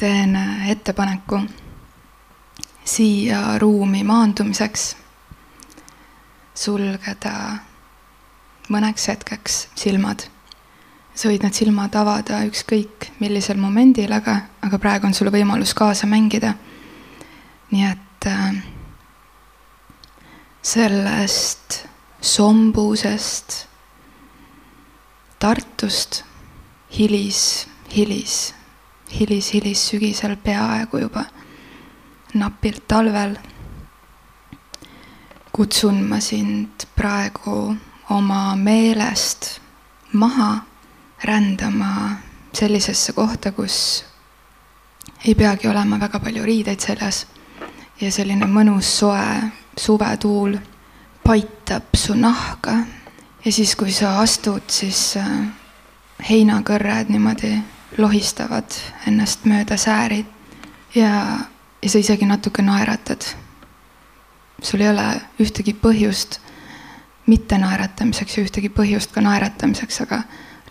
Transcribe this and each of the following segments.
teen ettepaneku siia ruumi maandumiseks sulgeda mõneks hetkeks silmad. sa võid need silmad avada ükskõik millisel momendil, aga, aga praegu on sul võimalus kaasa mängida. nii et äh, sellest sombusest Tartust hilis, hilis, hilis, hilis sügisel peaaegu juba napilt talvel. Kutsun ma sind praegu oma meelest maha rändama sellisesse kohta, kus ei peagi olema väga palju riideid seljas. Ja selline mõnus soe suvetuul paitab su nahka. Ja siis, kui sa astud, siis äh, heinakõrred niimoodi lohistavad ennast mööda sääri ja, ja sa isegi natuke naeratad. sul ei ole ühtegi põhjust mitte naeratamiseks ja ühtegi põhjust ka naeratamiseks, aga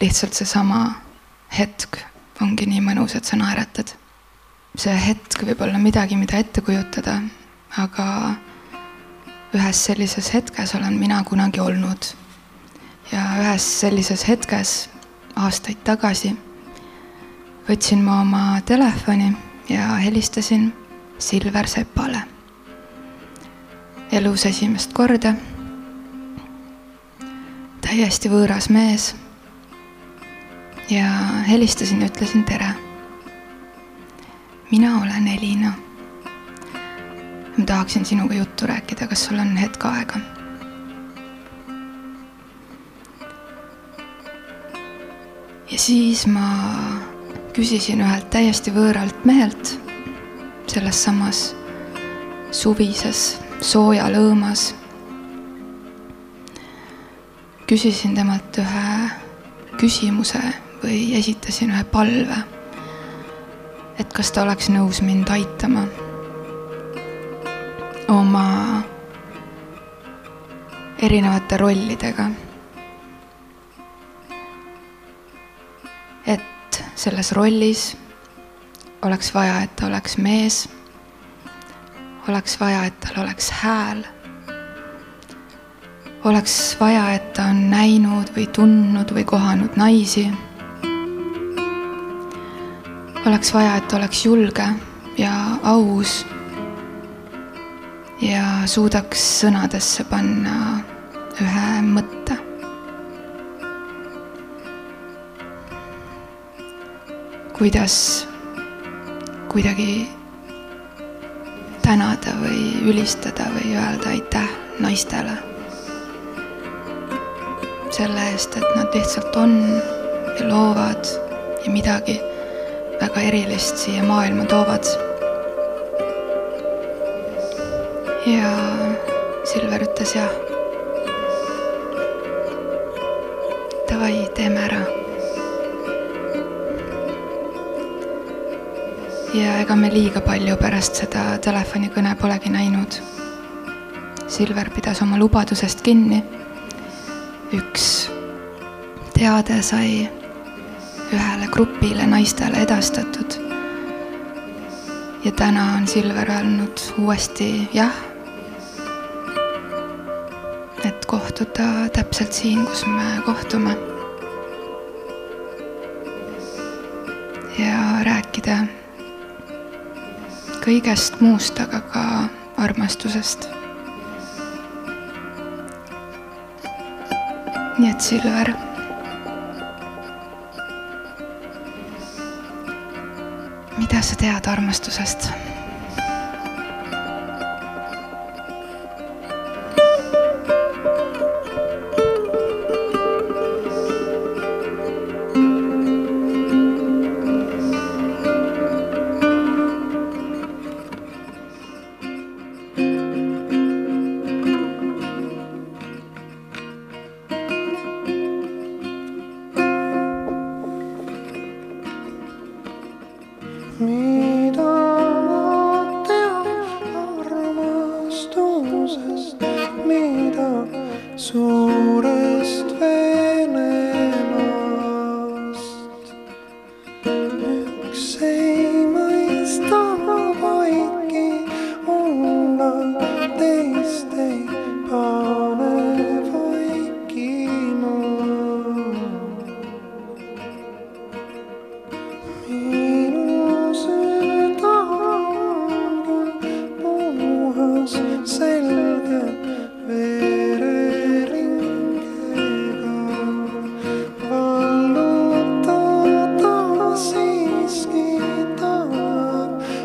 lihtsalt seesama hetk ongi nii mõnus, et sa naeratad. see hetk võib olla midagi, mida ette kujutada, aga ühes sellises hetkes olen mina kunagi olnud. ja ühes sellises hetkes aastaid tagasi võtsin ma oma telefoni ja helistasin Silver Sepale. elus esimest korda. täiesti võõras mees. ja helistasin ja ütlesin tere. mina olen Elina ma tahaksin sinuga juttu rääkida, kas sul on hetk aega? ja siis ma küsisin ühelt täiesti võõralt mehelt selles samas suvises soojalõõmas. küsisin temalt ühe küsimuse või esitasin ühe palve. et kas ta oleks nõus mind aitama oma erinevate rollidega. Selles rollis. Oleks vaja, et ta oleks mees, oleks vaja, et tal oleks hääl, oleks vaja, et ta on näinud või tundnud või kohanud naisi, oleks vaja, et ta oleks julge ja aus ja suudaks sõnadesse panna ühe mõtte. Kuidas kuidagi tänada või ülistada või öelda aitäh naistele selle eest, et nad lihtsalt on ja loovad ja midagi väga erilist siia maailma toovad ja Silver ütles jah. Davai, teeme ära. Ja ega me liiga palju pärast seda telefonikõne polegi näinud. Silver pidas oma lubadusest kinni. üks teade sai ühele grupile naistele edastatud. ja täna on Silver öelnud uuesti jah et kohtuda täpselt siin, kus me kohtume. ja rääkida kõigest muust, aga ka armastusest. nii et Silver. mida sa tead armastusest?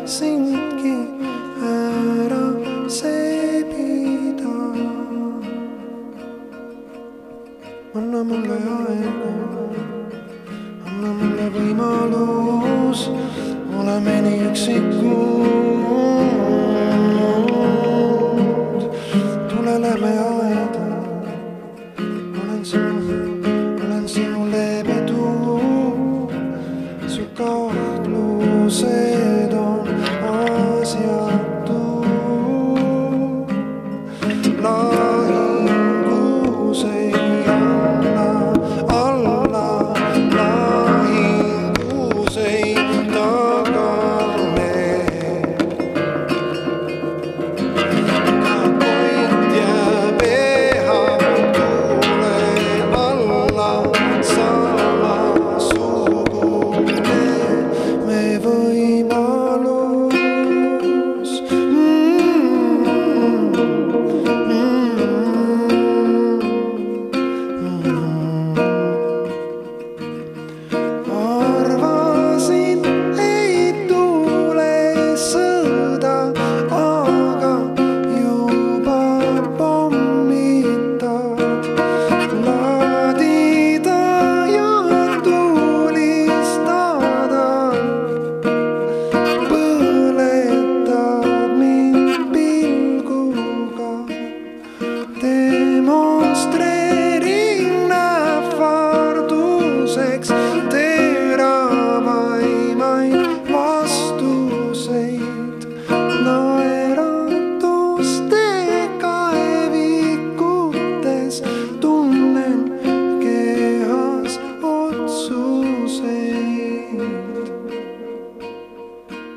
sing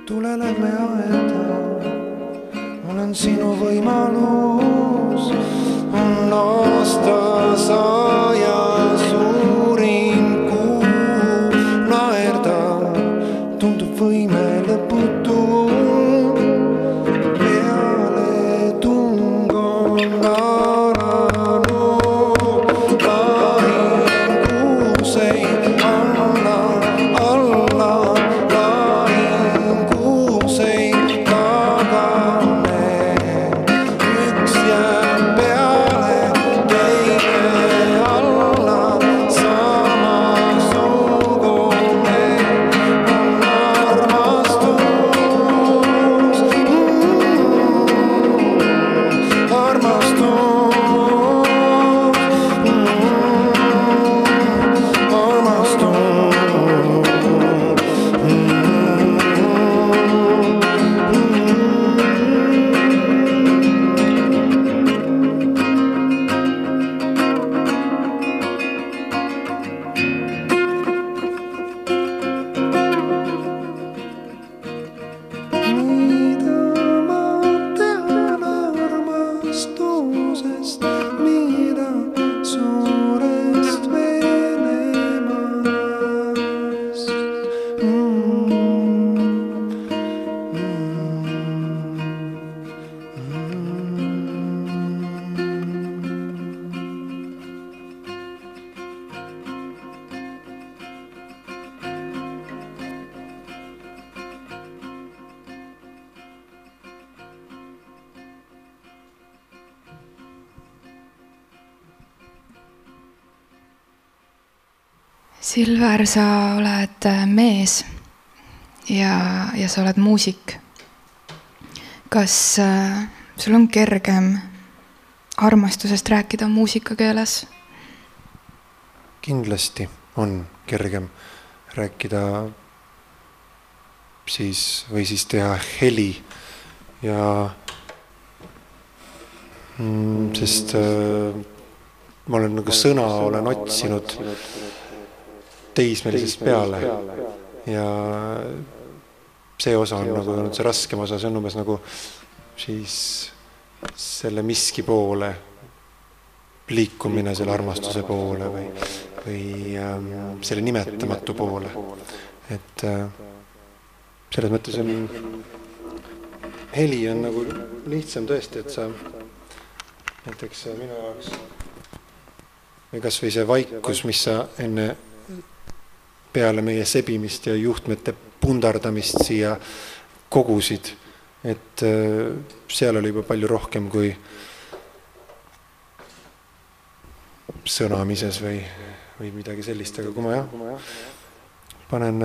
tule lähme aeda, olen sinu võimalus, on aastasaja suurim Silver, sa oled äh, mees ja, ja sa oled muusik. kas äh, sul on kergem armastusest rääkida muusikakeeles? kindlasti on kergem rääkida siis või siis teha heli ja mm, sest äh, ma olen nagu sõna olen otsinud teismelisest peale. Ja see osa on nagu olnud see raskem osa, see on umbes nagu siis selle miski poole liikumine selle armastuse poole või, või ähm, selle nimetamatu poole. et äh, selles mõttes on, heli on nagu lihtsam tõesti, et sa näiteks äh, minu jaoks või kasvõi see vaikus, mis sa enne peale meie sebimist ja juhtmete pundardamist siia kogusid, et äh, seal oli juba palju rohkem kui sõnamises või, või midagi sellist, aga kui ma jah, panen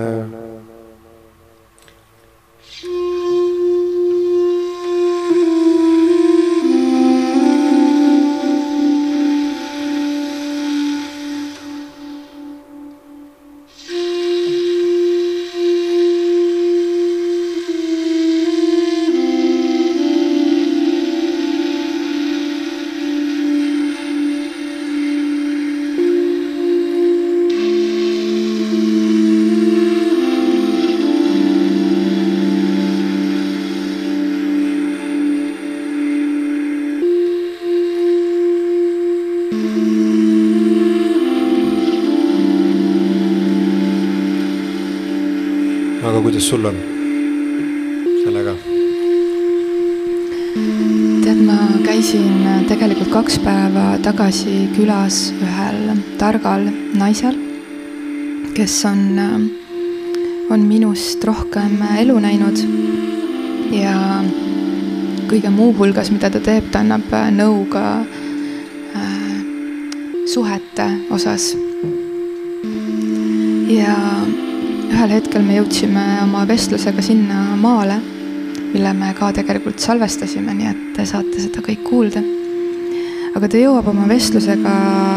äh, kuidas sul on sellega? tead, ma käisin tegelikult kaks päeva tagasi külas ühel targal naisel, kes on, on minust rohkem elu näinud ja kõige muu hulgas, mida ta teeb, ta annab nõu ka äh, suhete osas. Ühel hetkel me jõudsime oma vestlusega sinna maale, mille me ka tegelikult salvestasime, nii et te saate seda kõik kuulda. aga ta jõuab oma vestlusega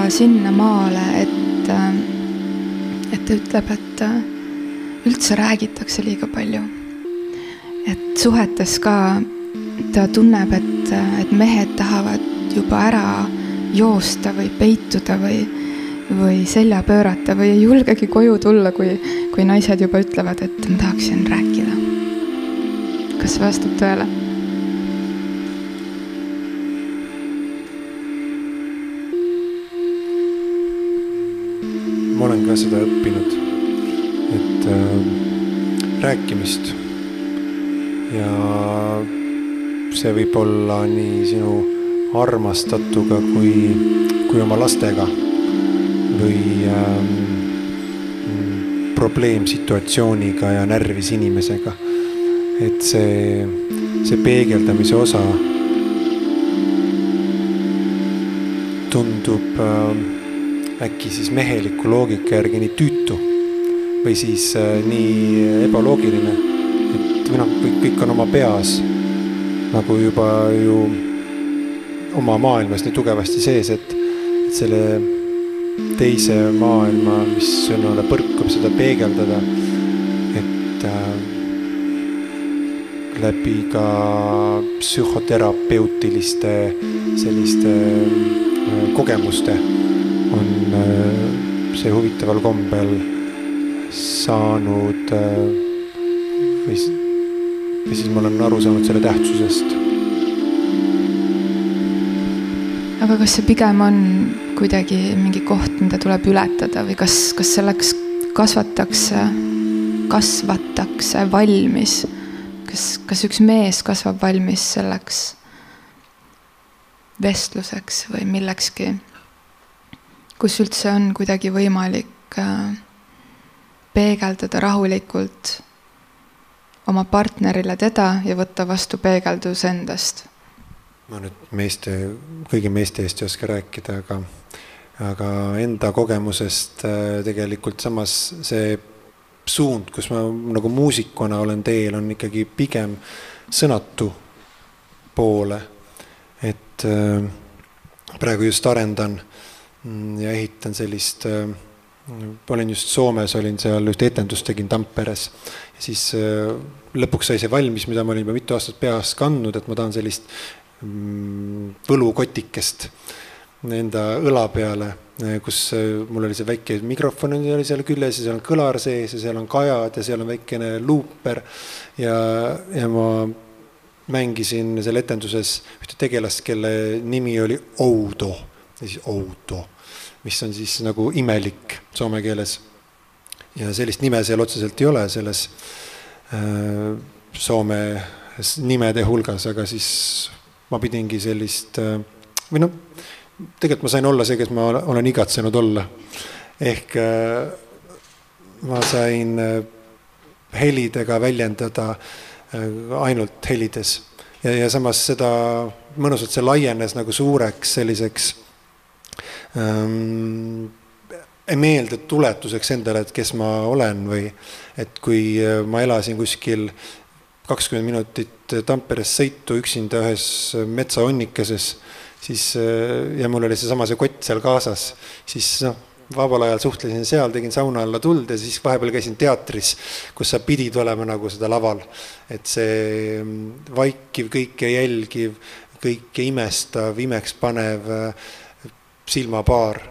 sinna maale, et, et ta ütleb, et üldse räägitakse liiga palju. et suhetes ka ta tunneb, et, et mehed tahavad juba ära joosta või peituda või või selja pöörata või ei julgegi koju tulla, kui, kui naised juba ütlevad, et ma tahaksin rääkida. kas see vastab tõele? ma olen ka seda õppinud, et äh, rääkimist ja see võib olla nii sinu armastatuga kui, kui oma lastega või ähm, probleemsituatsiooniga ja närvis inimesega. et see, see peegeldamise osa tundub äh, äkki siis meheliku loogika järgi nii tüütu või siis äh, nii ebaloogiline, et või noh, kõik, on oma peas nagu juba ju oma maailmas nii tugevasti sees, et, et selle teise maailma, mis sinule põrkub, seda peegeldada. et äh, läbi ka psühhoterapeutiliste selliste äh, kogemuste on äh, see huvitaval kombel saanud äh, või, või siis ma olen aru saanud selle tähtsusest. aga kas see pigem on kuidagi mingi koht, mida tuleb ületada või kas, kas selleks kasvatakse, kasvatakse valmis? kas, kas üks mees kasvab valmis selleks vestluseks või millekski, kus üldse on kuidagi võimalik äh, peegeldada rahulikult oma partnerile teda ja võtta vastu peegeldus endast ma nüüd meeste, kõigi meeste eest ei oska rääkida, aga, aga enda kogemusest äh, tegelikult samas see suund, kus ma nagu muusikuna olen teel, on ikkagi pigem sõnatu poole. et äh, praegu just arendan mm, ja ehitan sellist äh,, olin just Soomes, olin seal ühte etendust tegin Tamperes siis lõpuks sai see valmis, mida ma olin juba mitu aastat peas kandnud, et ma tahan sellist võlukotikest enda õla peale, kus äh, mul oli see väike mikrofon oli seal küljes ja seal on kõlar sees ja seal on kajad ja seal on väikene luuper ja, ja ma mängisin seal etenduses ühte tegelast, kelle nimi oli Oudo, siis Oudo, mis on siis nagu imelik soome keeles. ja sellist nime seal otseselt ei ole selles äh, soome nimede hulgas, aga siis ma pidingi sellist äh, või noh, tegelikult ma sain olla see, kes ma olen igatsenud olla. ehk äh, ma sain äh, helidega väljendada ainult helides ja, ja samas seda mõnusalt see laienes nagu suureks selliseks ähm, meeldetuletuseks endale, et kes ma olen või et kui ma elasin kuskil kakskümmend minutit Tamperest sõitu üksinda ühes metsaonnikeses, siis ja mul oli seesama see kott seal kaasas, siis noh, vabal ajal suhtlesin seal, tegin sauna alla tuld ja siis vahepeal käisin teatris, kus sa pidid olema nagu seda laval. et see mm, vaikiv, kõike jälgiv, kõike imestav, imekspanev äh, silmapaar.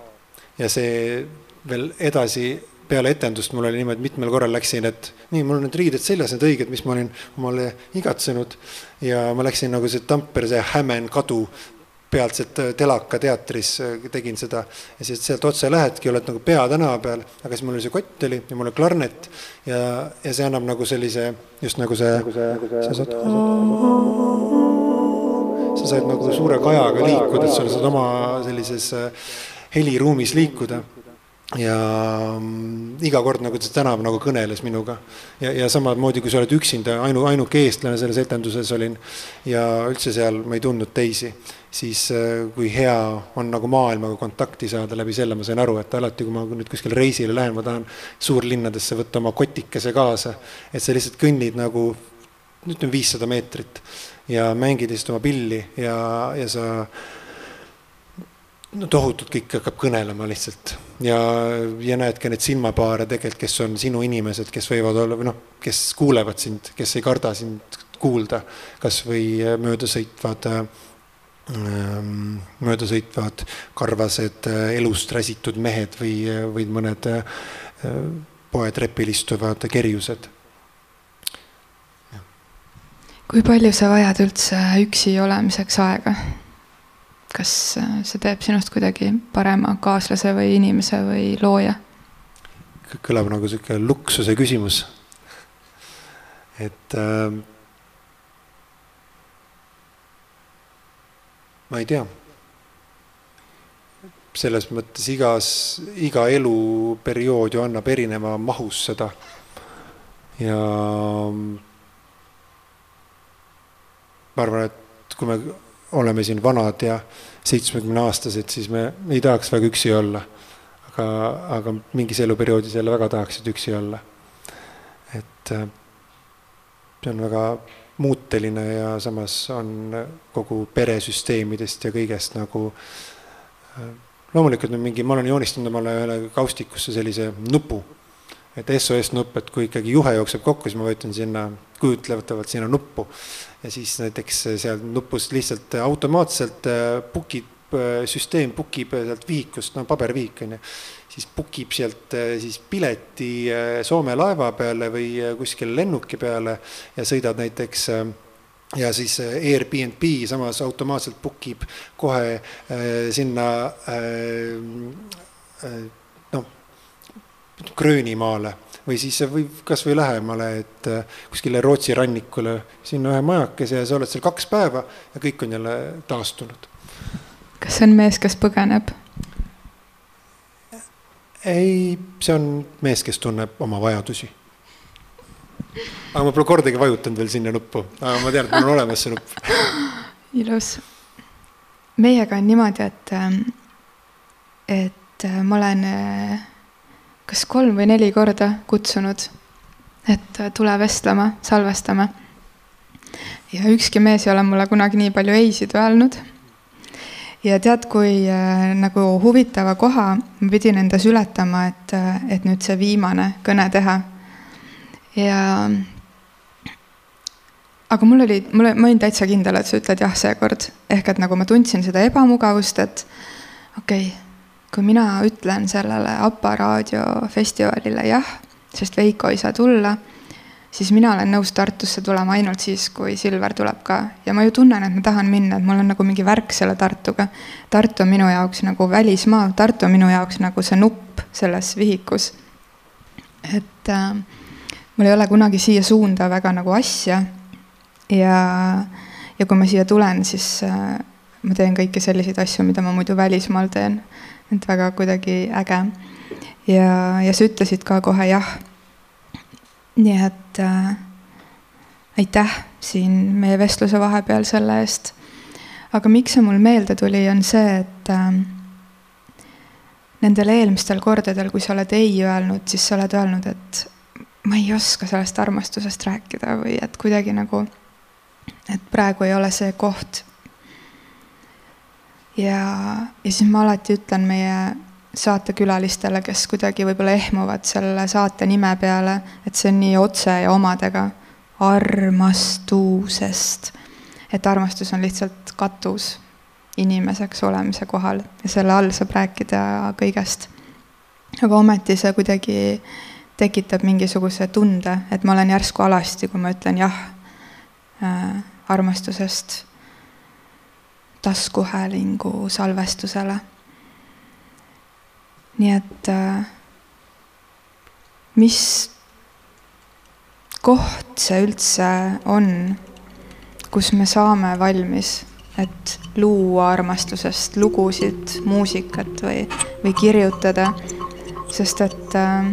ja see veel edasi peale etendust mul oli niimoodi, mitmel korral läksin, et nii, mul on need riided seljas, need õiged, mis ma olin omale igatsenud. ja ma läksin nagu see Tampere, see Hämen kadu pealtselt äh, Telaka teatris äh, tegin seda. Ja siis sealt otse lähedki, oled nagu Pea tänava peal, aga siis mul oli see kott oli ja mul oli klarnet. Ja, ja see annab nagu sellise, just nagu see, nagu see, sa saad, sa saad nagu suure kajaga liikuda, et sa saad oma sellises äh, heliruumis liikuda ja mm, iga kord nagu see tänav nagu kõneles minuga. Ja, ja samamoodi, kui sa oled üksinda, ainu, ainuke eestlane selles etenduses olin ja üldse seal ma ei tundnud teisi, siis äh, kui hea on nagu maailmaga kontakti saada läbi selle, ma sain aru, et alati, kui ma nüüd kuskile reisile lähen, ma tahan suurlinnadesse võtta oma kotikese kaasa, et sa lihtsalt kõnnid nagu ütleme viissada meetrit ja mängid lihtsalt oma pilli ja, ja sa no tohutult kõik hakkab kõnelema lihtsalt ja, ja näed ka neid silmapaare tegelikult, kes on sinu inimesed, kes võivad olla või noh, kes kuulevad sind, kes ei karda sind kuulda, kasvõi möödasõitvad ähm, möödasõitvad karvased elust räsitud mehed või, või mõned äh, poetrepil istuvad kerjused. kui palju sa vajad üldse üksi olemiseks aega? Kas äh, see teeb sinust kuidagi parema kaaslase või inimese või looja? kõlab nagu sihuke luksuse küsimus. et äh, ma ei tea. selles mõttes igas, iga eluperiood ju annab erineva mahus seda. ja ma arvan, et kui me oleme siin vanad ja seitsmekümneaastased, siis me ei tahaks väga üksi olla. aga, aga mingis eluperioodis jälle väga tahaksid üksi olla. et äh, see on väga muuteline ja samas on kogu peresüsteemidest ja kõigest nagu äh, loomulikult on mingi, ma olen joonistanud omale ühele kaustikusse sellise nupu, et SOS nupp, et kui ikkagi juhe jookseb kokku, siis ma vajutan sinna kujutletavalt sinna nuppu. Ja siis näiteks seal nupust lihtsalt automaatselt book ib, süsteem book ib sealt vihikust, no pabervihik on ju, siis book ib sealt siis pileti Soome laeva peale või kuskile lennuki peale ja sõidad näiteks ja siis Airbnb samas automaatselt book ib kohe sinna noh, Gröönimaale või siis võib kasvõi lähemale, et äh, kuskile Rootsi rannikule, sinna ühe majakese ja sa oled seal kaks päeva ja kõik on jälle taastunud. kas see on mees, kes põgeneb? ei, see on mees, kes tunneb oma vajadusi. aga ma pole kordagi vajutanud veel sinna nuppu, aga ma tean, et mul on olemas see nupp. ilus. meiega on niimoodi, et, ähm, et äh, ma olen äh, kas kolm või neli korda kutsunud, et äh, tule vestlema, salvestama. ja ükski mees ei ole mulle kunagi nii palju ei-sid öelnud. ja tead, kui äh, nagu huvitava koha ma pidin endas ületama, et, äh, et nüüd see viimane kõne teha. ja aga mul oli, mul, ma olin täitsa kindel, et sa ütled jah seekord, ehk et nagu ma tundsin seda ebamugavust, et okei okay, kui mina ütlen sellele APA raadiofestivalile jah, sest Veiko ei saa tulla, siis mina olen nõus Tartusse tulema ainult siis, kui Silver tuleb ka. ja ma ju tunnen, et ma tahan minna, et mul on nagu mingi värk selle Tartuga. Tartu on minu jaoks nagu välismaa, Tartu on minu jaoks nagu see nupp selles vihikus. et äh, mul ei ole kunagi siia suunda väga nagu asja. ja, ja kui ma siia tulen, siis äh, ma teen kõiki selliseid asju, mida ma muidu välismaal teen et väga kuidagi äge. ja, ja sa ütlesid ka kohe jah. nii et äh, aitäh siin meie vestluse vahepeal selle eest. aga miks see mul meelde tuli, on see, et äh, nendel eelmistel kordadel, kui sa oled ei öelnud, siis sa oled öelnud, et ma ei oska sellest armastusest rääkida või et kuidagi nagu, et praegu ei ole see koht. Ja, ja siis ma alati ütlen meie saatekülalistele, kes kuidagi võib-olla ehmuvad selle saate nime peale, et see on nii otse ja omadega, armastusest. et armastus on lihtsalt katus inimeseks olemise kohal ja selle all saab rääkida kõigest. aga ometi see kuidagi tekitab mingisuguse tunde, et ma olen järsku alasti, kui ma ütlen jah äh, armastusest taskuhäälingu salvestusele. nii et äh, mis koht see üldse on, kus me saame valmis et luua armastusest lugusid, muusikat või, või kirjutada. sest et äh,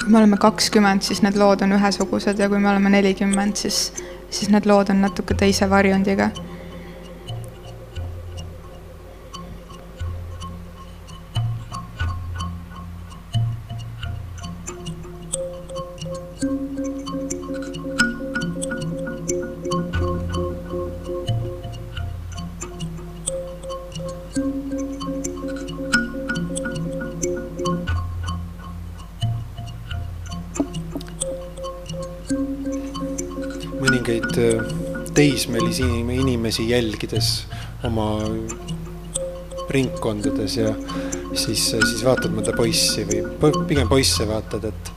kui me oleme kakskümmend, siis need lood on ühesugused ja kui me oleme nelikümmend, siis, siis need lood on natuke teise varjundiga inimesi jälgides oma ringkondades ja siis, siis vaatad mõnda poissi või pigem poisse vaatad, et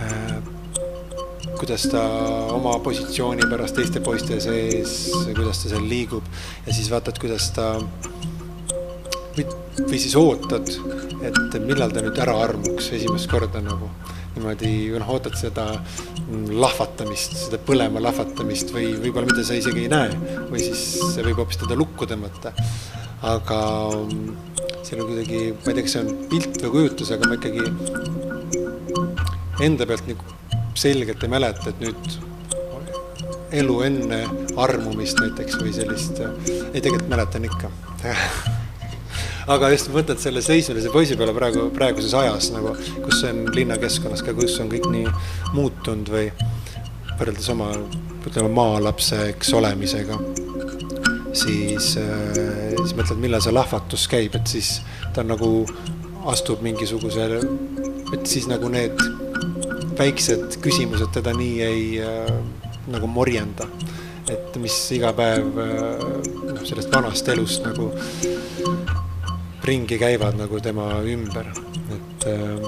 äh, kuidas ta oma positsiooni pärast teiste poiste sees, kuidas ta seal liigub. Ja siis vaatad, kuidas ta või, või siis ootad, et millal ta nüüd ära armuks esimest korda nagu. Niimoodi noh, ootad seda lahvatamist, seda põlema lahvatamist või võib-olla mida sa isegi ei näe või siis see võib hoopis teda lukku tõmmata. aga seal on kuidagi, ma ei tea, kas see on pilt või kujutus, aga ma ikkagi enda pealt nagu selgelt ei mäleta, et nüüd elu enne armumist näiteks või sellist, ei tegelikult mäletan ikka aga just mõtled selle seismelise poisi peale praegu, praeguses ajas nagu, kus on linnakeskkonnas ka, kus on kõik nii muutunud või võrreldes oma, ütleme maalapseks olemisega, siis äh,, siis mõtled, millal see lahvatus käib, et siis ta nagu astub mingisuguse, et siis nagu need väiksed küsimused teda nii ei äh, nagu morjenda. et mis iga päev äh, noh, sellest vanast elust nagu ringi käivad nagu tema ümber, et äh,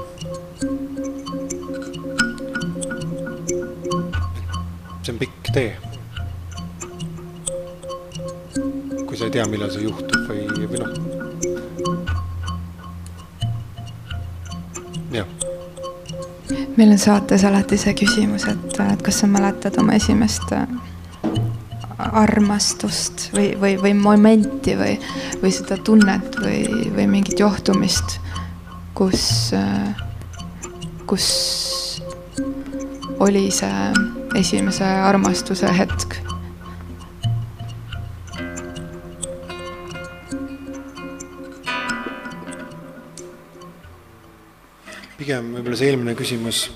see on pikk tee. kui sa ei tea, millal see juhtub või, või noh. jah. meil on saates alati see küsimus, et, et kas sa mäletad oma esimest äh, armastust või, või, või momenti või, või seda tunnet või, või mingit johtumist, kus, kus oli see esimese armastuse hetk. Pigem võib-olla see eelmine küsimus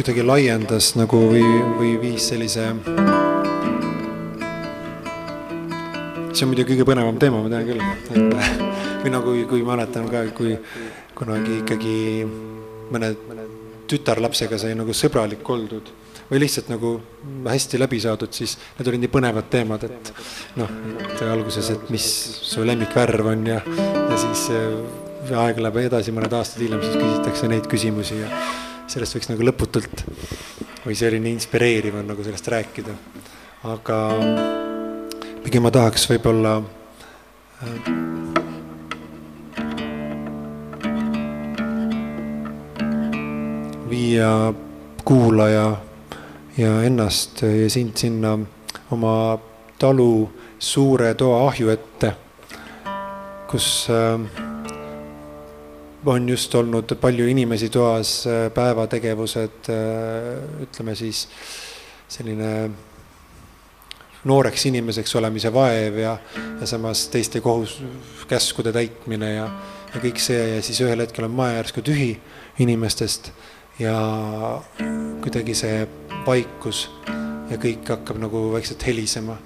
kuidagi laiendas nagu või, või viis sellise. see on muidugi kõige põnevam teema, ma tean küll, et või nagu, kui mäletan ka, kui kunagi ikkagi mõne tütarlapsega sai nagu sõbralik oldud või lihtsalt nagu hästi läbi saadud, siis need olid nii põnevad teemad, et noh, et alguses, et mis su lemmikvärv on ja, ja siis aeg läheb edasi, mõned aastad hiljem, siis küsitakse neid küsimusi ja sellest võiks nagu lõputult või nii inspireeriv on nagu sellest rääkida. aga pigem ma tahaks võib-olla äh, viia kuulaja ja ennast ja sind sinna oma talu suure toa ahju ette, kus äh, on just olnud palju inimesi toas, päevategevused, äh, ütleme siis selline nooreks inimeseks olemise vaev ja, ja samas teiste kohus, käskude täitmine ja, ja kõik see ja siis ühel hetkel on maja järsku tühi inimestest ja kuidagi see vaikus ja kõik hakkab nagu vaikselt helisema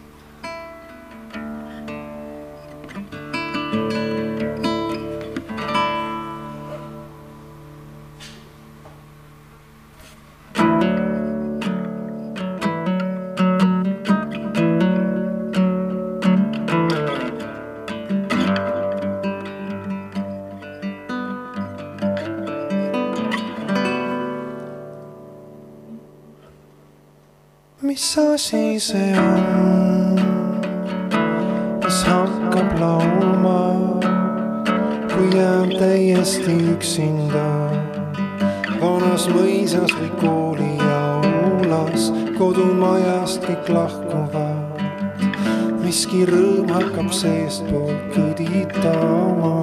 kõditama.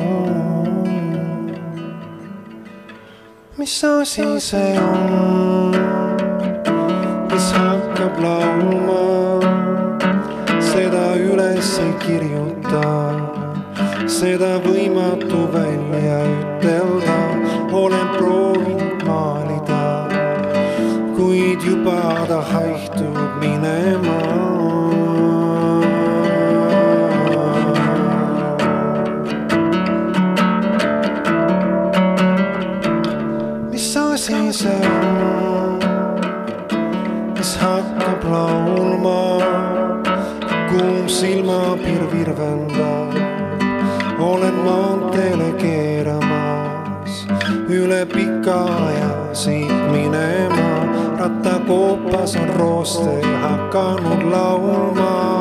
mis asi see on? kes hakkab laulma, seda üles ei kirjuta, seda võimatu välja hakkab laulma, kuum silmapiir virvendab. olen maanteele keeramas üle pika aja siit minema, rattakoopas on rooste hakanud laulma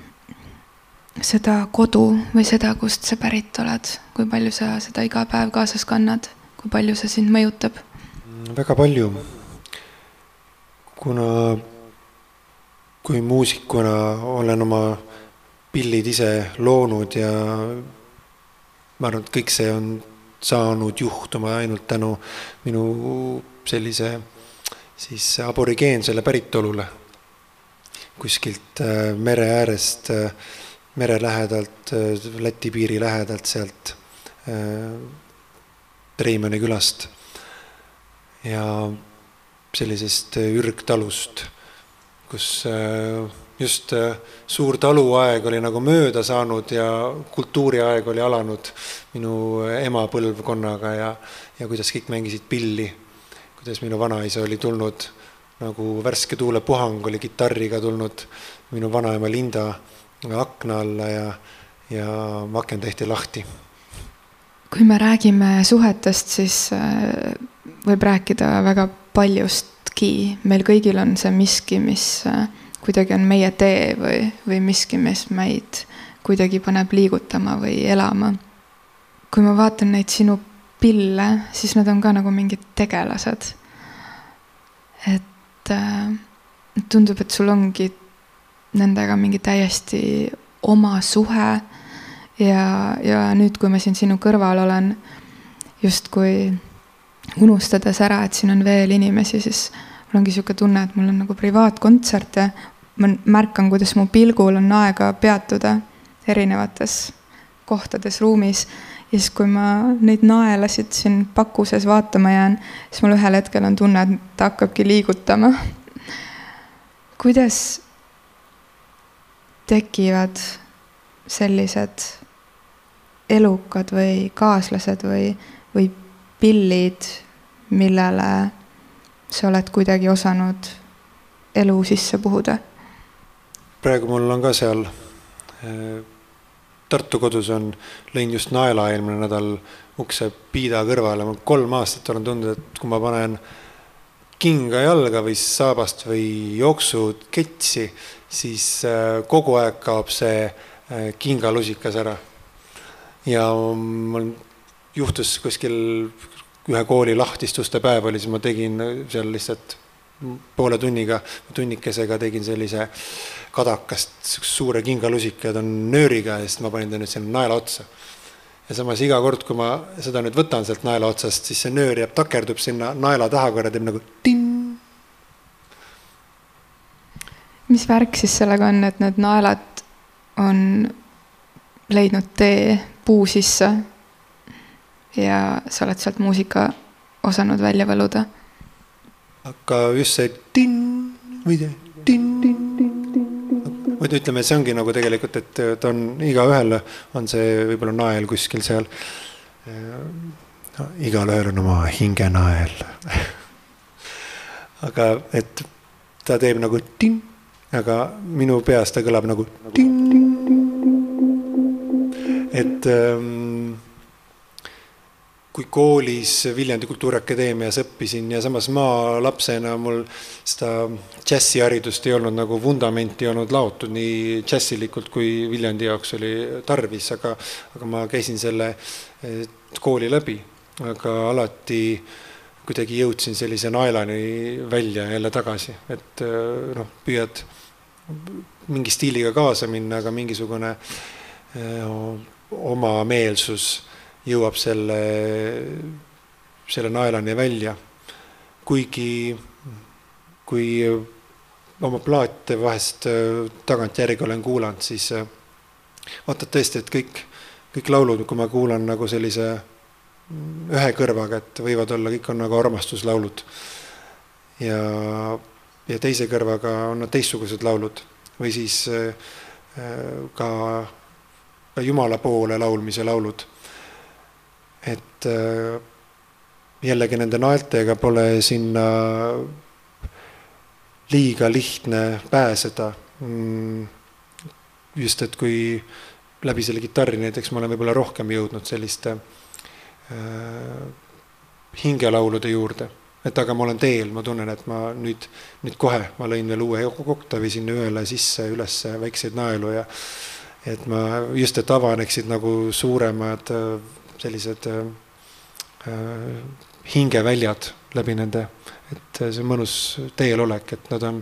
seda kodu või seda, kust sa pärit oled, kui palju sa seda iga päev kaasas kannad, kui palju see sind mõjutab? väga palju. kuna, kui muusikuna olen oma pillid ise loonud ja ma arvan, et kõik see on saanud juhtuma ainult tänu minu sellise siis aborigeensele päritolule kuskilt äh, mere äärest, äh, mere lähedalt, äh, Läti piiri lähedalt sealt Treimani külast ja sellisest ürgtalust, kus just suur taluaeg oli nagu mööda saanud ja kultuuriaeg oli alanud minu ema põlvkonnaga ja, ja kuidas kõik mängisid pilli, kuidas minu vanaisa oli tulnud nagu värske tuulepuhang oli kitarriga tulnud minu vanaema Linda akna alla ja, ja aken tehti lahti. kui me räägime suhetest, siis äh, võib rääkida väga paljustki, meil kõigil on see miski, mis äh, kuidagi on meie tee või, või miski, mis meid kuidagi paneb liigutama või elama. kui ma vaatan neid sinu pille, siis nad on ka nagu mingid tegelased. et äh, tundub, et sul ongi nendega mingi täiesti oma suhe ja, ja nüüd, kui ma siin sinu kõrval olen, justkui unustades ära, et siin on veel inimesi, siis mul ongi niisugune tunne, et mul on nagu privaatkontsert ja ma märkan, kuidas mu pilgul on aega peatuda erinevates kohtades ruumis ja siis, kui ma neid naelasid siin pakuses vaatama jään, siis mul ühel hetkel on tunne, et ta hakkabki liigutama. kuidas tekivad sellised elukad või kaaslased või, või pillid, millele sa oled kuidagi osanud elu sisse puhuda? praegu mul on ka seal äh, Tartu kodus on, lõin just naela eelmine nädal ukse piida kõrvale, ma kolm aastat olen tundnud, et kui ma panen kinga jalga või saabast või jooksuketsi, siis äh, kogu aeg kaob see äh, kingalusikas ära. ja mul juhtus kuskil ühe kooli lahtistuste päev oli, siis ma tegin seal lihtsalt poole tunniga, tunnikesega tegin sellise kadakast suure kingalusika ja ta on nööriga ja siis ma panin ta nüüd sinna naela otsa. ja samas iga kord, kui ma seda nüüd võtan sealt naela otsast, siis see nöör jääb, takerdub sinna naela taha korra, teeb nagu tinn. Mis värk siis sellega on, et need naelad on leidnud tee puu sisse ja sa oled sealt muusika osanud välja võluda aga just see tinn või see tinn. muidu ütleme, see ongi nagu tegelikult, et ta on igaühel on see võib-olla nael kuskil seal no,. igalühel on oma hingenael aga et ta teeb nagu tinn, aga minu peas ta kõlab nagu tinn. et ähm, kui koolis Viljandi Kultuuriakadeemias õppisin ja samas maalapsena mul seda džässiharidust ei olnud nagu vundamenti ei olnud laotud nii džässilikult, kui Viljandi jaoks oli tarvis, aga, aga ma käisin selle kooli läbi, aga alati kuidagi jõudsin sellise naelani välja ja jälle tagasi, et noh, püüad mingi stiiliga kaasa minna, aga mingisugune eh, omameelsus jõuab selle, selle naelani välja. kuigi, kui oma plaate vahest äh, tagantjärgi olen kuulanud, siis äh, vaatad tõesti, et kõik, kõik laulud, kui ma kuulan nagu sellise mm, ühe kõrvaga, et võivad olla, kõik on nagu armastuslaulud. ja, ja teise kõrvaga on nad teistsugused laulud. Või siis äh, ka Jumala poole laulmise laulud. Et äh, jällegi nende naeltega pole sinna liiga lihtne pääseda. Mm, just, et kui läbi selle kitarri näiteks ma olen võib-olla rohkem jõudnud selliste äh, hingelaulude juurde, et aga ma olen teel, ma tunnen, et ma nüüd, nüüd kohe ma lõin veel uue oktavi sinna ühele sisse, ülesse väikseid naelu ja et ma just, et avaneksid nagu suuremad äh, sellised äh, äh, hingeväljad läbi nende, et see mõnus teelolek, et nad on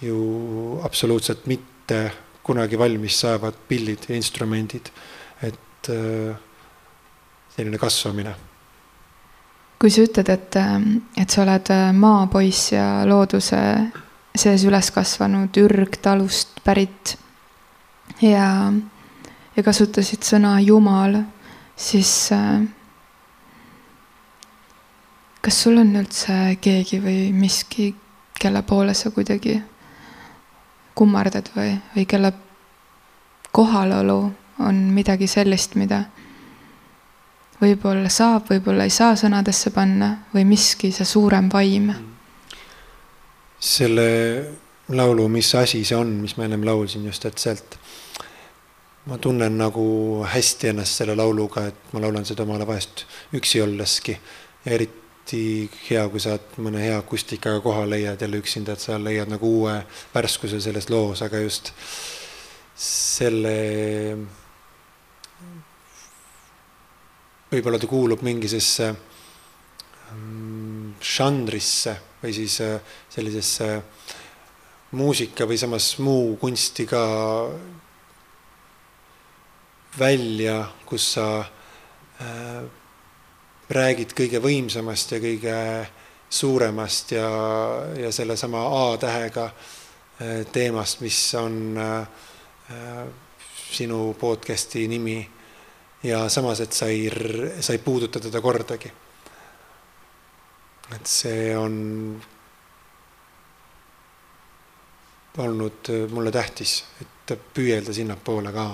ju absoluutselt mitte kunagi valmis saavad pillid ja instrumendid, et äh, selline kasvamine. Kui sa ütled, et, et sa oled maapoiss ja looduse sees üles kasvanud, ürgtalust pärit ja, ja kasutasid sõna Jumal siis äh, kas sul on üldse keegi või miski, kelle poole sa kuidagi kummardad või, või kelle kohalolu on midagi sellist, mida võib-olla saab, võib-olla ei saa sõnadesse panna või miski, see suurem vaim? selle laulu Mis asi see on, mis ma ennem laulsin just, et sealt ma tunnen nagu hästi ennast selle lauluga, et ma laulan seda omale vahest üksi olleski. eriti hea, kui saad mõne hea akustikaga koha leiad jälle üksinda, et sa leiad nagu uue värskuse selles loos, aga just selle, võib-olla ta kuulub mingisesse mm, žanrisse või siis äh, sellisesse muusika või samas muu kunsti ka välja, kus sa äh, räägid kõige võimsamast ja kõige suuremast ja, ja sellesama A-tähega äh, teemast, mis on äh, äh, sinu podcast'i nimi. Ja samas, et sa ei, sa ei puuduta teda kordagi. et see on olnud mulle tähtis, et püüelda sinnapoole ka.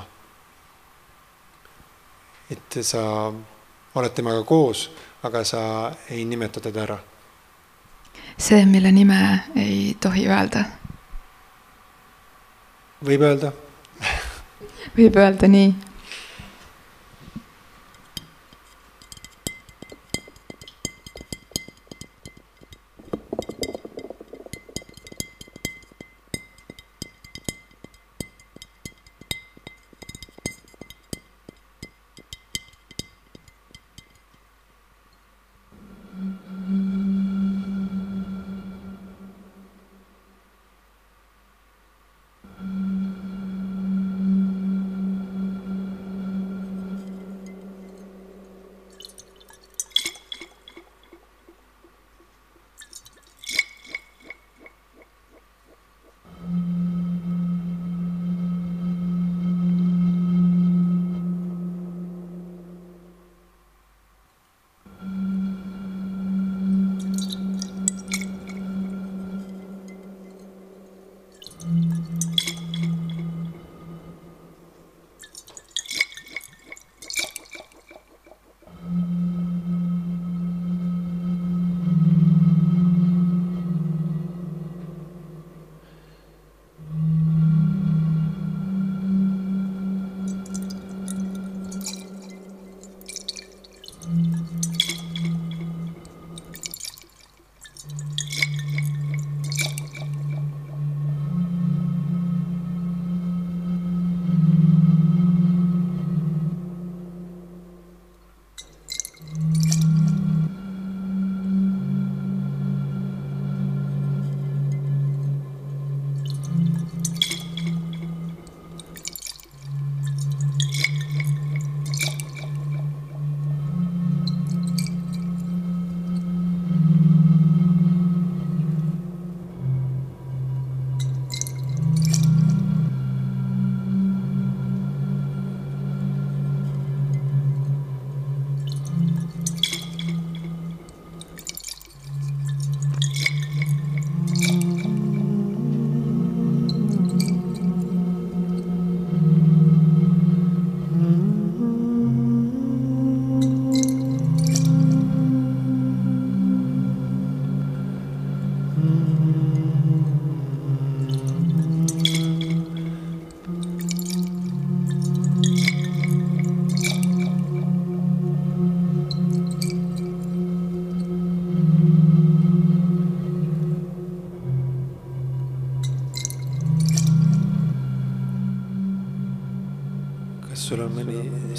et sa oled temaga koos, aga sa ei nimeta teda ära. see, mille nime ei tohi öelda. võib öelda võib öelda nii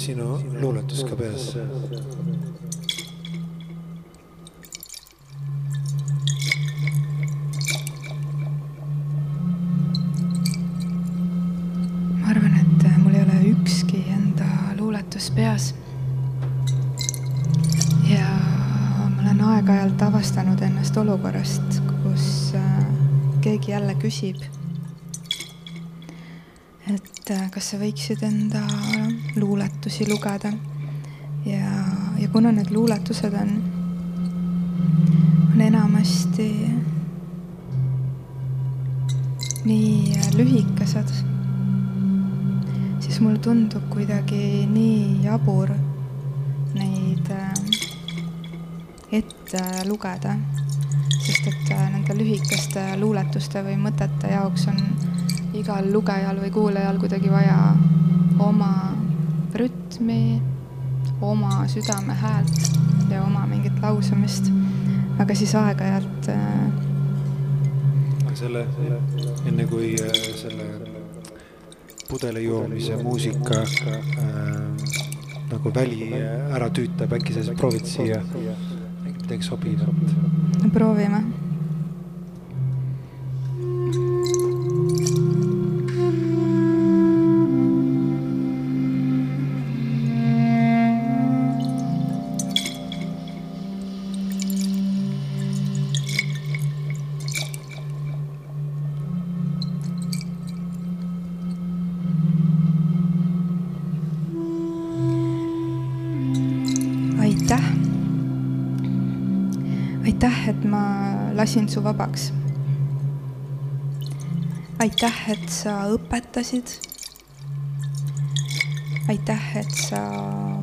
sinu luuletus ka peas? ma arvan, et mul ei ole ükski enda luuletus peas. ja ma olen aeg-ajalt avastanud ennast olukorrast, kus äh, keegi jälle küsib et äh, kas sa võiksid enda luuletusi lugeda. ja, ja kuna need luuletused on, on enamasti nii lühikesed, siis mulle tundub kuidagi nii jabur neid äh, ette lugeda, sest et äh, nende lühikeste luuletuste või mõtete jaoks on igal lugejal või kuulajal kuidagi vaja oma rütmi, oma südame häält ja oma mingit lausamist. aga siis aeg-ajalt äh, selle, enne kui äh, selle pudeli joomise muusika äh, nagu väli ära tüütab, äkki sa siis proovid siia midagi sobivat? proovime lasin su vabaks. aitäh, et sa õpetasid. aitäh, et sa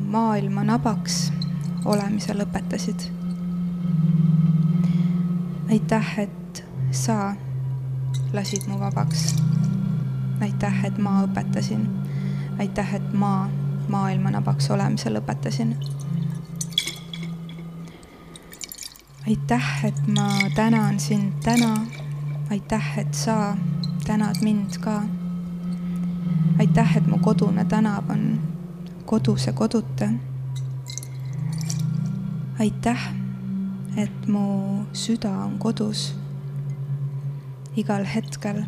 maailma nabaks olemise lõpetasid. aitäh, et sa lasid mu vabaks. aitäh, et ma õpetasin. aitäh, et ma maailma nabaks olemise lõpetasin aitäh, et ma tänan sind täna. aitäh, et sa tänad mind ka. aitäh, et mu kodune tänav on koduse koduta. aitäh, et mu süda on kodus igal hetkel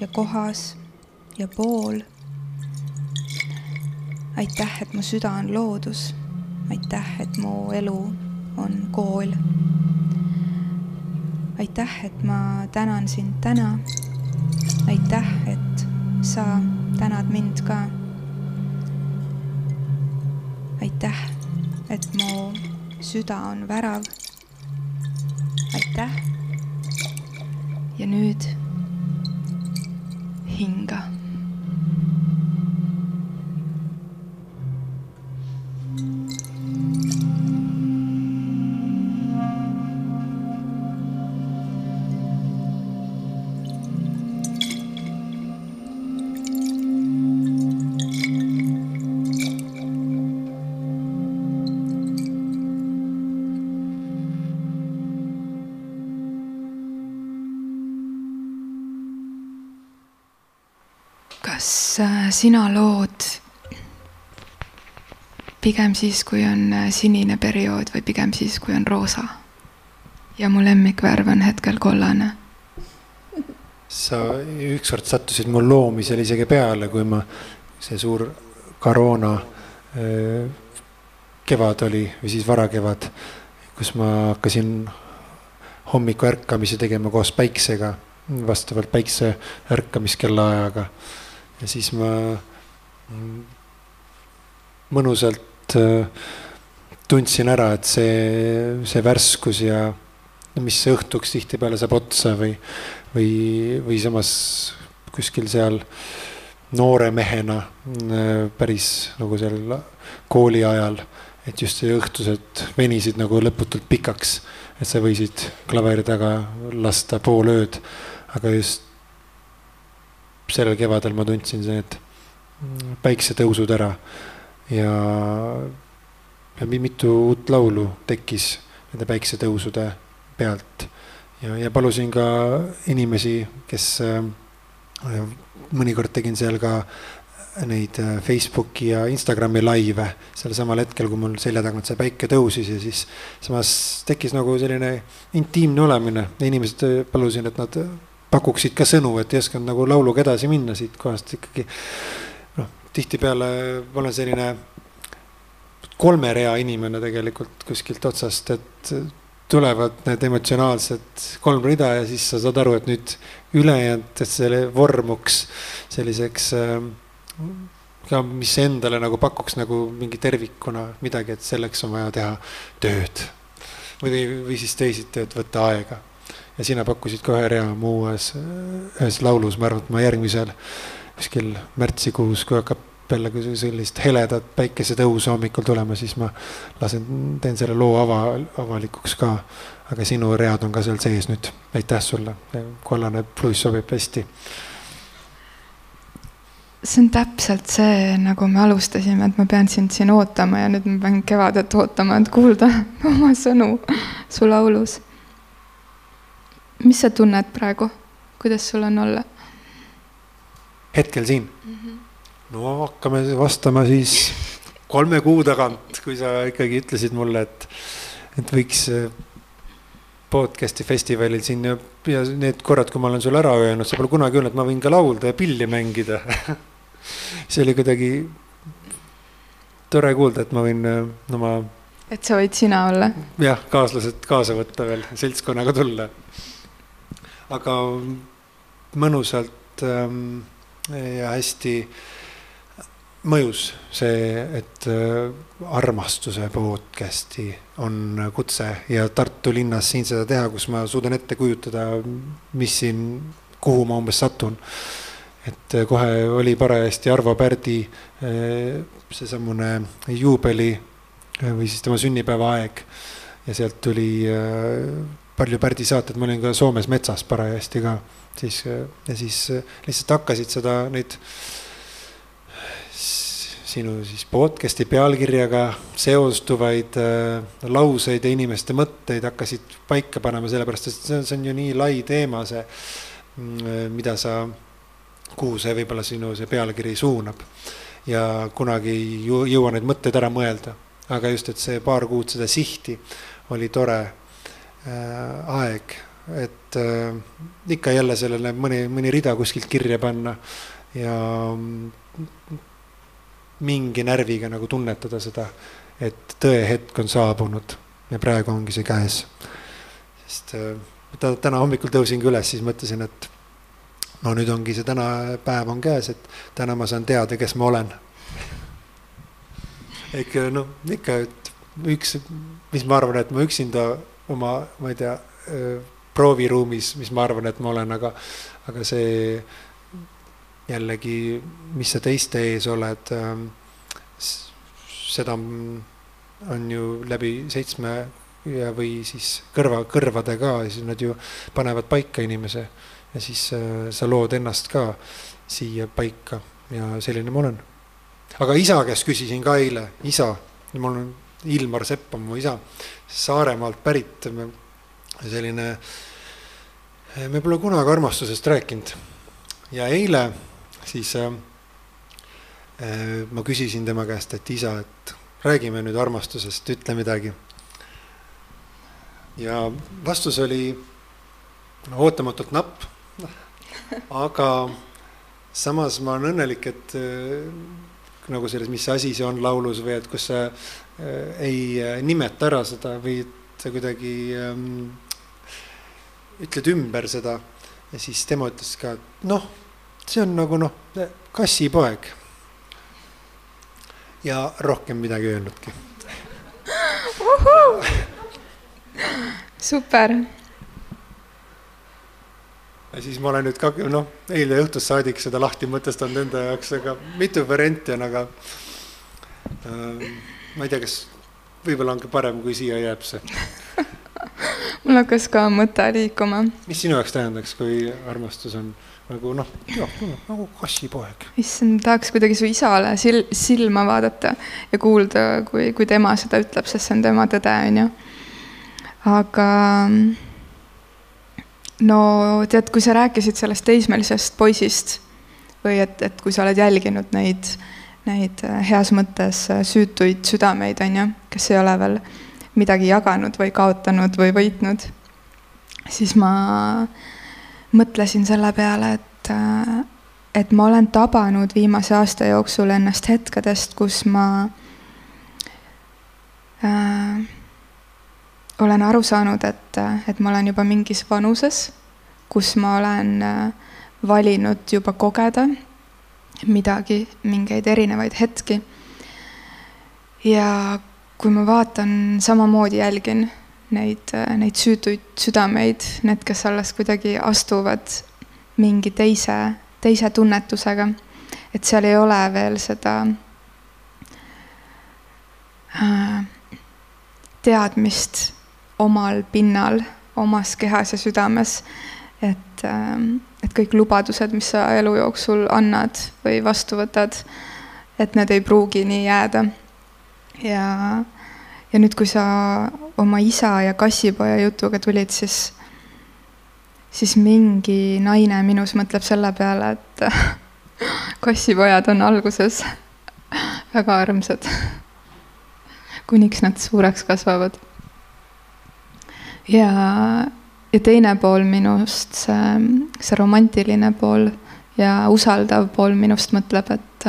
ja kohas ja pool. aitäh, et mu süda on loodus. aitäh, et mu elu on kool. Aitäh, et ma tänan sind täna. aitäh, et sa tänad mind ka. aitäh, et mu süda on värav. aitäh. ja nüüd hinga Äh, sina lood pigem siis, kui on äh, sinine periood või pigem siis, kui on roosa? ja mu lemmikvärv on hetkel kollane. sa ükskord sattusid mul loomisel isegi peale, kui ma, see suur koroona äh, kevad oli või siis varakevad, kus ma hakkasin hommiku ärkamisi tegema koos päiksega, vastavalt päikse ärkamiskellaajaga ja siis ma mm, mõnusalt äh, tundsin ära, et see, see värskus ja mis õhtuks tihtipeale saab otsa või, või, või samas kuskil seal noore mehena äh, päris nagu seal kooli ajal, et just see õhtused venisid nagu lõputult pikaks, et sa võisid klaveri taga lasta pool ööd, aga just sellel kevadel ma tundsin need päiksetõusud ära ja, ja mitu uut laulu tekkis nende päiksetõusude pealt ja, ja palusin ka inimesi, kes äh, mõnikord tegin seal ka neid äh, Facebooki ja Instagrami laive sel samal hetkel, kui mul selja tagant see päike tõusis ja siis samas tekkis nagu selline intiimne olemine. inimesed äh, palusin, et nad pakuksid ka sõnu, et ei osanud nagu lauluga edasi minna siit kohast ikkagi. noh, tihtipeale ma olen selline kolme rea inimene tegelikult kuskilt otsast, et tulevad need emotsionaalsed kolm rida ja siis sa saad aru, et nüüd ülejäänud, et see vormuks selliseks ka, mis endale nagu pakuks nagu mingi tervikuna midagi, et selleks on vaja teha tööd. või, või siis teisiti, et võtta aega ja sina pakkusid ka ühe rea muu ühes, ühes laulus, ma arvan, et ma järgmisel kuskil märtsikuus, kui hakkab jälle sellist heledat päikesetõusu hommikul tulema, siis ma lasen, teen selle loo ava, avalikuks ka. aga sinu read on ka seal sees nüüd, aitäh sulle, kollane pluss sobib hästi see on täpselt see, nagu me alustasime, et ma pean sind siin ootama ja nüüd ma pean kevadet ootama, et kuulda oma sõnu su laulus. Mis sa tunned praegu, kuidas sul on olla? hetkel siin mm? -hmm. no hakkame vastama siis kolme kuu tagant, kui sa ikkagi ütlesid mulle, et, et võiks podcast'i festivalil siin ja, ja need korrad, kui ma olen sulle ära öelnud, sa pole kunagi öelnud, ma võin ka laulda ja pilli mängida see oli kuidagi tore kuulda, et ma võin äh, oma. et sa võid sina olla. jah, kaaslased kaasa võtta veel, seltskonnaga tulla. Aga mõnusalt ähm, ja hästi mõjus see, et äh, armastuse podcast'i on kutse ja Tartu linnas siin seda teha, kus ma suudan ette kujutada, mis siin, kuhu ma umbes satun. et äh, kohe oli parajasti Arvo Pärdi äh, seesamune juubeli või siis tema sünnipäeva aeg ja sealt tuli palju Pärdi saateid, ma olin ka Soomes metsas parajasti ka siis ja siis lihtsalt hakkasid seda, neid sinu siis podcast'i pealkirjaga seostuvaid äh, lauseid ja inimeste mõtteid hakkasid paika panema, sellepärast et see on, see on ju nii lai teema, see, mm, mida sa, kuhu see võib-olla sinu see pealkiri suunab. ja kunagi ei jõua neid mõtteid ära mõelda, aga just, et see paar kuud seda sihti oli tore aeg, et äh, ikka jälle sellele mõni, mõni rida kuskilt kirja panna ja mm, mingi närviga nagu tunnetada seda, et tõehetk on saabunud ja praegu ongi see käes. sest äh, täna hommikul tõusingi üles, siis mõtlesin, et no nüüd ongi see täna päev on käes, et täna ma saan teada, kes ma olen. ikka noh, ikka, et üks, mis ma arvan, et ma üksinda oma, ma ei tea, prooviruumis, mis ma arvan, et ma olen, aga, aga see jällegi, mis sa teiste ees oled, ähm, seda on ju läbi seitsme ja, või siis kõrva, kõrvade ka, siis nad ju panevad paika inimese ja siis äh, sa lood ennast ka siia paika ja selline ma olen. aga isa käest küsisin ka eile, isa, mul on Ilmar Sepp on mu isa, Saaremaalt pärit, selline, me pole kunagi armastusest rääkinud ja eile siis äh, ma küsisin tema käest, et isa, et räägime nüüd armastusest, ütle midagi. ja vastus oli ootamatult napp. aga samas ma olen õnnelik, et äh, nagu selles, mis asi see on laulus või et kus äh, ei äh, nimeta ära seda või sa kuidagi ähm, ütled ümber seda. ja siis tema ütles ka, et noh see on nagu noh, kassipoeg. ja rohkem midagi öelnudki. super. ja siis ma olen nüüd ka noh, eile õhtust saadik seda lahti mõtestanud enda jaoks, aga mitu varianti on, aga äh, ma ei tea, kas võib-olla on ka parem, kui siia jääb see mul hakkas ka mõte liikuma. mis sinu jaoks tähendaks, kui armastus on nagu noh, jah, nagu kassipoeg. issand, tahaks kuidagi su isale sil-, silma vaadata ja kuulda, kui, kui tema seda ütleb, sest see on tema tõde, on ju. aga no tead, kui sa rääkisid sellest teismelisest poisist või et, et kui sa oled jälginud neid, neid äh, heas mõttes äh, süütuid südameid, on ju, kes ei ole veel midagi jaganud või kaotanud või võitnud, siis ma mõtlesin selle peale, et, äh, et ma olen tabanud viimase aasta jooksul ennast hetkedest, kus ma äh, olen aru saanud, et, et ma olen juba mingis vanuses, kus ma olen äh, valinud juba kogeda midagi, mingeid erinevaid hetki. ja kui ma vaatan, samamoodi jälgin neid, neid süütuid südameid, need, kes alles kuidagi astuvad mingi teise, teise tunnetusega. et seal ei ole veel seda äh, teadmist omal pinnal, omas kehas ja südames. et, ähm, et kõik lubadused, mis sa elu jooksul annad või vastu võtad, et need ei pruugi nii jääda. ja, ja nüüd, kui sa oma isa ja kassipoja jutuga tulid, siis, siis mingi naine minus mõtleb selle peale, et kassipojad on alguses väga armsad, kuniks nad suureks kasvavad. ja ja teine pool minust, see, see romantiline pool ja usaldav pool minust mõtleb, et,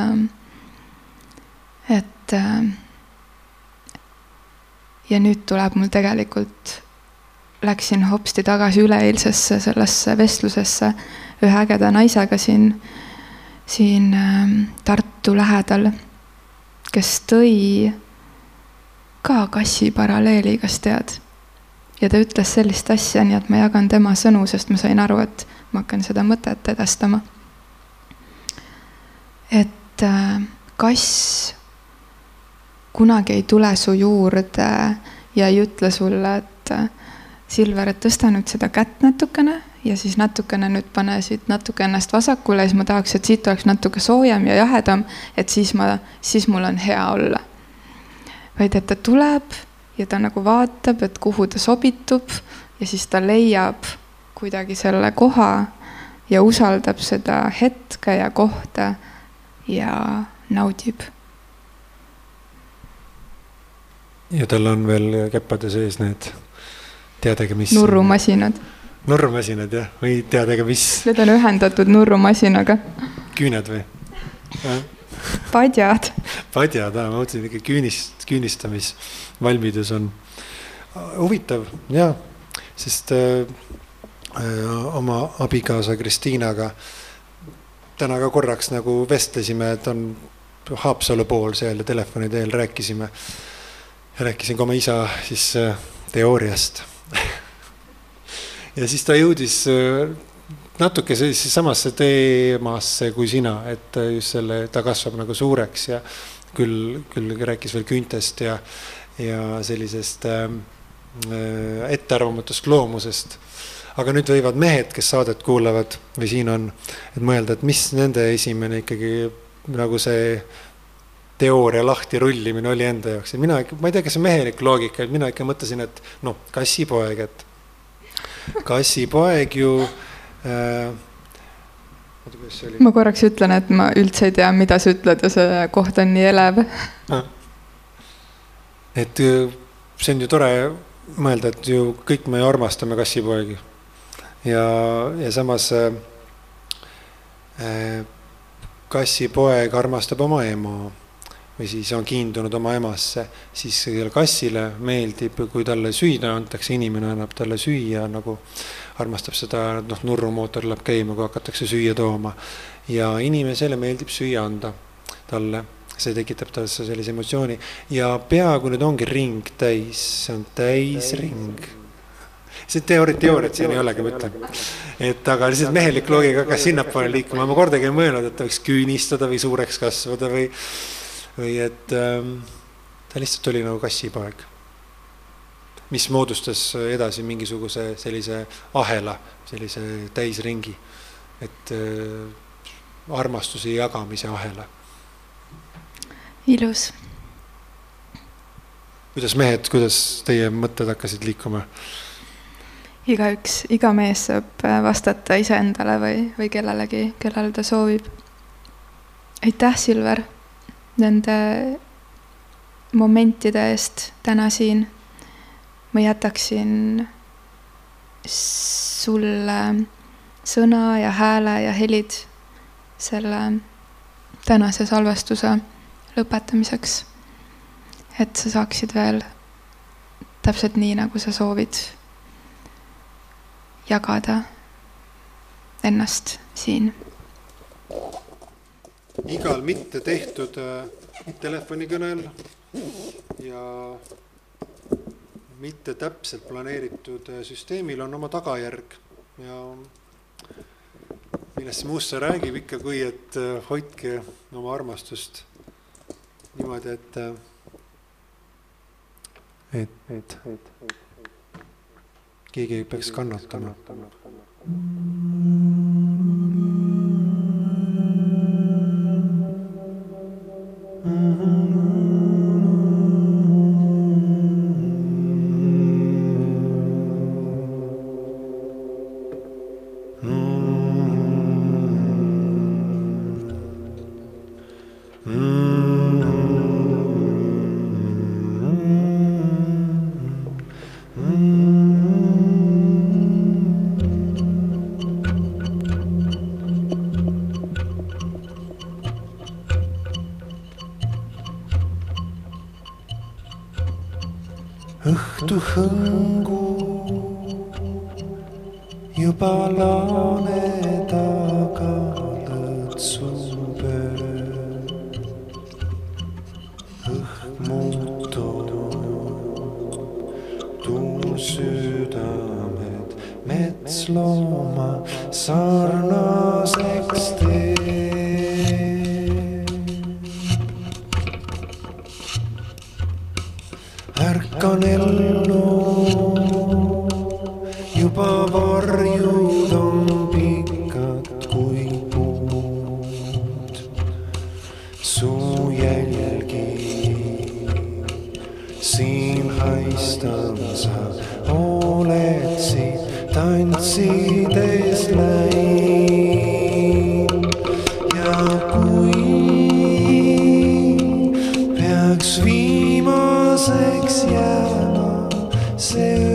et ja nüüd tuleb mul tegelikult, läksin hopsti tagasi üleeilsesse sellesse vestlusesse ühe ägeda naisega siin, siin Tartu lähedal, kes tõi ka kassi paralleeli, kas tead ja ta ütles sellist asja, nii et ma jagan tema sõnu, sest ma sain aru, et ma hakkan seda mõtet edastama. et äh, kass kunagi ei tule su juurde ja ei ütle sulle, et äh, Silver, et tõsta nüüd seda kätt natukene ja siis natukene nüüd pane siit natuke ennast vasakule siis ma tahaks, et siit oleks natuke soojem ja jahedam, et siis ma, siis mul on hea olla. vaid et ta tuleb ja ta nagu vaatab, et kuhu ta sobitub ja siis ta leiab kuidagi selle koha ja usaldab seda hetke ja kohta ja naudib. ja tal on veel keppade sees need teadagi mis. nurrumasinad. nurrumasinad jah, või teadagi mis. Need on ühendatud nurrumasinaga. küüned või? Padjad. padjad, ma mõtlesin ikka küünist, küünistamisvalmidus on huvitav ja, sest äh, äh, oma abikaasa Kristiinaga täna ka korraks nagu vestlesime, et on Haapsalu pool seal ja telefoni teel rääkisime. rääkisin ka oma isa siis äh, teooriast ja siis ta jõudis äh, natuke sellisesse samasse teemasse kui sina, et just selle, ta kasvab nagu suureks ja küll, küll rääkis veel küüntest ja, ja sellisest ähm, äh, ettearvamatust loomusest. aga nüüd võivad mehed, kes saadet kuulavad või siin on, et mõelda, et mis nende esimene ikkagi nagu see teooria lahti rullimine oli enda jaoks ja mina ma ei tea, kas see mehelik loogika, et mina ikka mõtlesin, et noh, kassipoeg, et kassipoeg ju Äh, ma korraks ütlen, et ma üldse ei tea, mida sa ütled ja see koht on nii elev ah.. et äh, see on ju tore mõelda, et ju kõik me armastame kassipoegi. ja, ja samas äh, äh kassipoeg armastab oma ema või siis on kiindunud oma emasse, siis kassile meeldib, kui talle süüa antakse, inimene annab talle süüa nagu, armastab seda, noh, nurrumootor läheb käima, kui hakatakse süüa tooma. ja inimesele meeldib süüa anda talle, see tekitab talle sellise emotsiooni. Ja peaaegu nüüd ongi ring täis, see on täisring see teooria, teooriat siin ei olegi, ma ütlen. et aga lihtsalt mehelik loogika hakkas sinnapoole liikuma, ma kordagi ei mõelnud, et ta võiks küünistada või suureks kasvada või või et ähm, ta lihtsalt oli nagu kassipoeg, mis moodustas edasi mingisuguse sellise ahela, sellise täisringi, et äh, armastuse jagamise ahela. ilus. kuidas mehed, kuidas teie mõtted hakkasid liikuma? igaüks, iga mees saab vastata iseendale või, või kellelegi, kellele ta soovib. aitäh, Silver nende momentide eest täna siin. Ma jätaksin sulle sõna ja hääle ja helid selle tänase salvestuse lõpetamiseks. et sa saaksid veel täpselt nii, nagu sa soovid jagada ennast siin igal mitte tehtud äh, telefonikõnel ja mitte täpselt planeeritud äh, süsteemil on oma tagajärg ja millest see muusse räägib ikka, kui et äh, hoidke oma armastust niimoodi, et, et, et, et keegi ei peaks kannatama. Peaks viimaseks jääma see öö,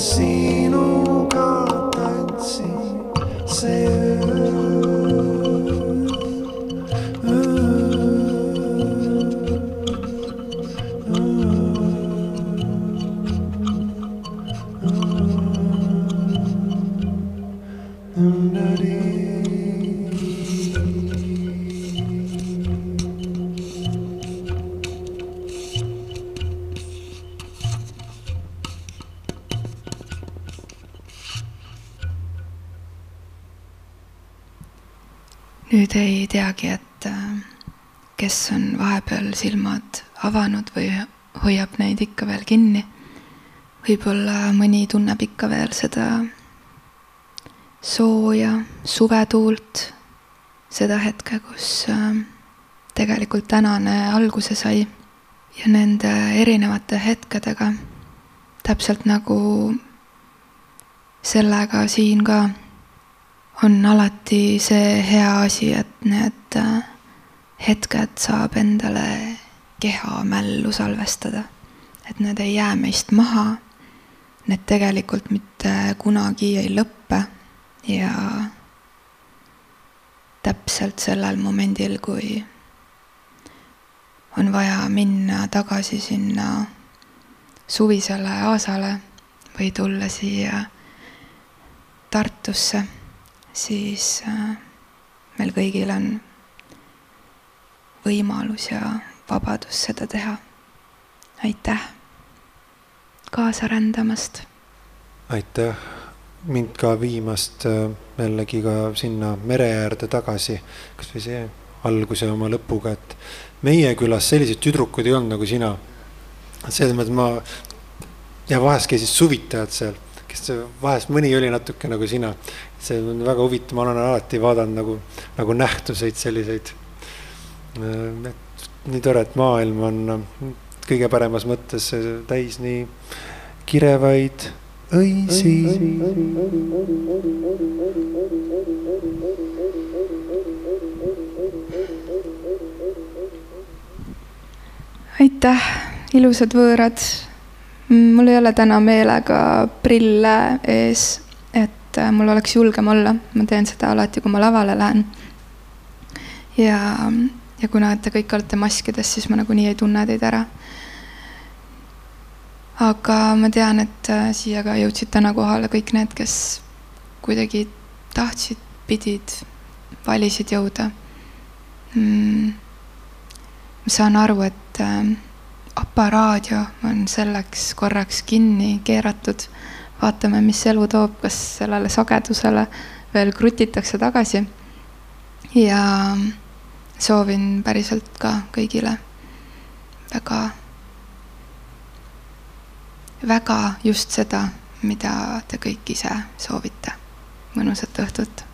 laulu avanud või hoiab neid ikka veel kinni. võib-olla mõni tunneb ikka veel seda sooja suvetuult, seda hetke, kus äh, tegelikult tänane alguse sai ja nende erinevate hetkedega, täpselt nagu sellega siin ka on alati see hea asi, et need äh, hetked saab endale keha mällu salvestada. et need ei jää meist maha. Need tegelikult mitte kunagi ei lõppe ja täpselt sellel momendil, kui on vaja minna tagasi sinna suvisele aasale või tulla siia Tartusse siis äh, meil kõigil on võimalus ja vabadus seda teha. aitäh kaasa rändamast. aitäh mind ka viimast äh, jällegi ka sinna mere äärde tagasi, kasvõi see alguse oma lõpuga, et meie külas selliseid tüdrukuid ei olnud nagu sina. selles mõttes ma ja vahest käisid suvitajad seal, kes vahest mõni oli natuke nagu sina. see on väga huvitav, ma olen alati vaadanud nagu, nagu nähtuseid selliseid. et nii tore, et maailm on kõige paremas mõttes täis nii kirevaid õisi. aitäh, ilusad võõrad. mul ei ole täna meelega prille ees, et äh, mul oleks julgem olla, ma teen seda alati, kui ma lavale lähen. ja, ja kuna te kõik olete maskides, siis ma nagunii ei tunne teid ära aga ma tean, et äh, siia ka jõudsid täna kohale kõik need, kes kuidagi tahtsid, pidid, valisid jõuda mm.. ma saan aru, et äh, aparaadio on selleks korraks kinni keeratud. vaatame, mis elu toob, kas sellele sagedusele veel krutitakse tagasi. ja soovin päriselt ka kõigile väga väga just seda, mida te kõik ise soovite. mõnusat õhtut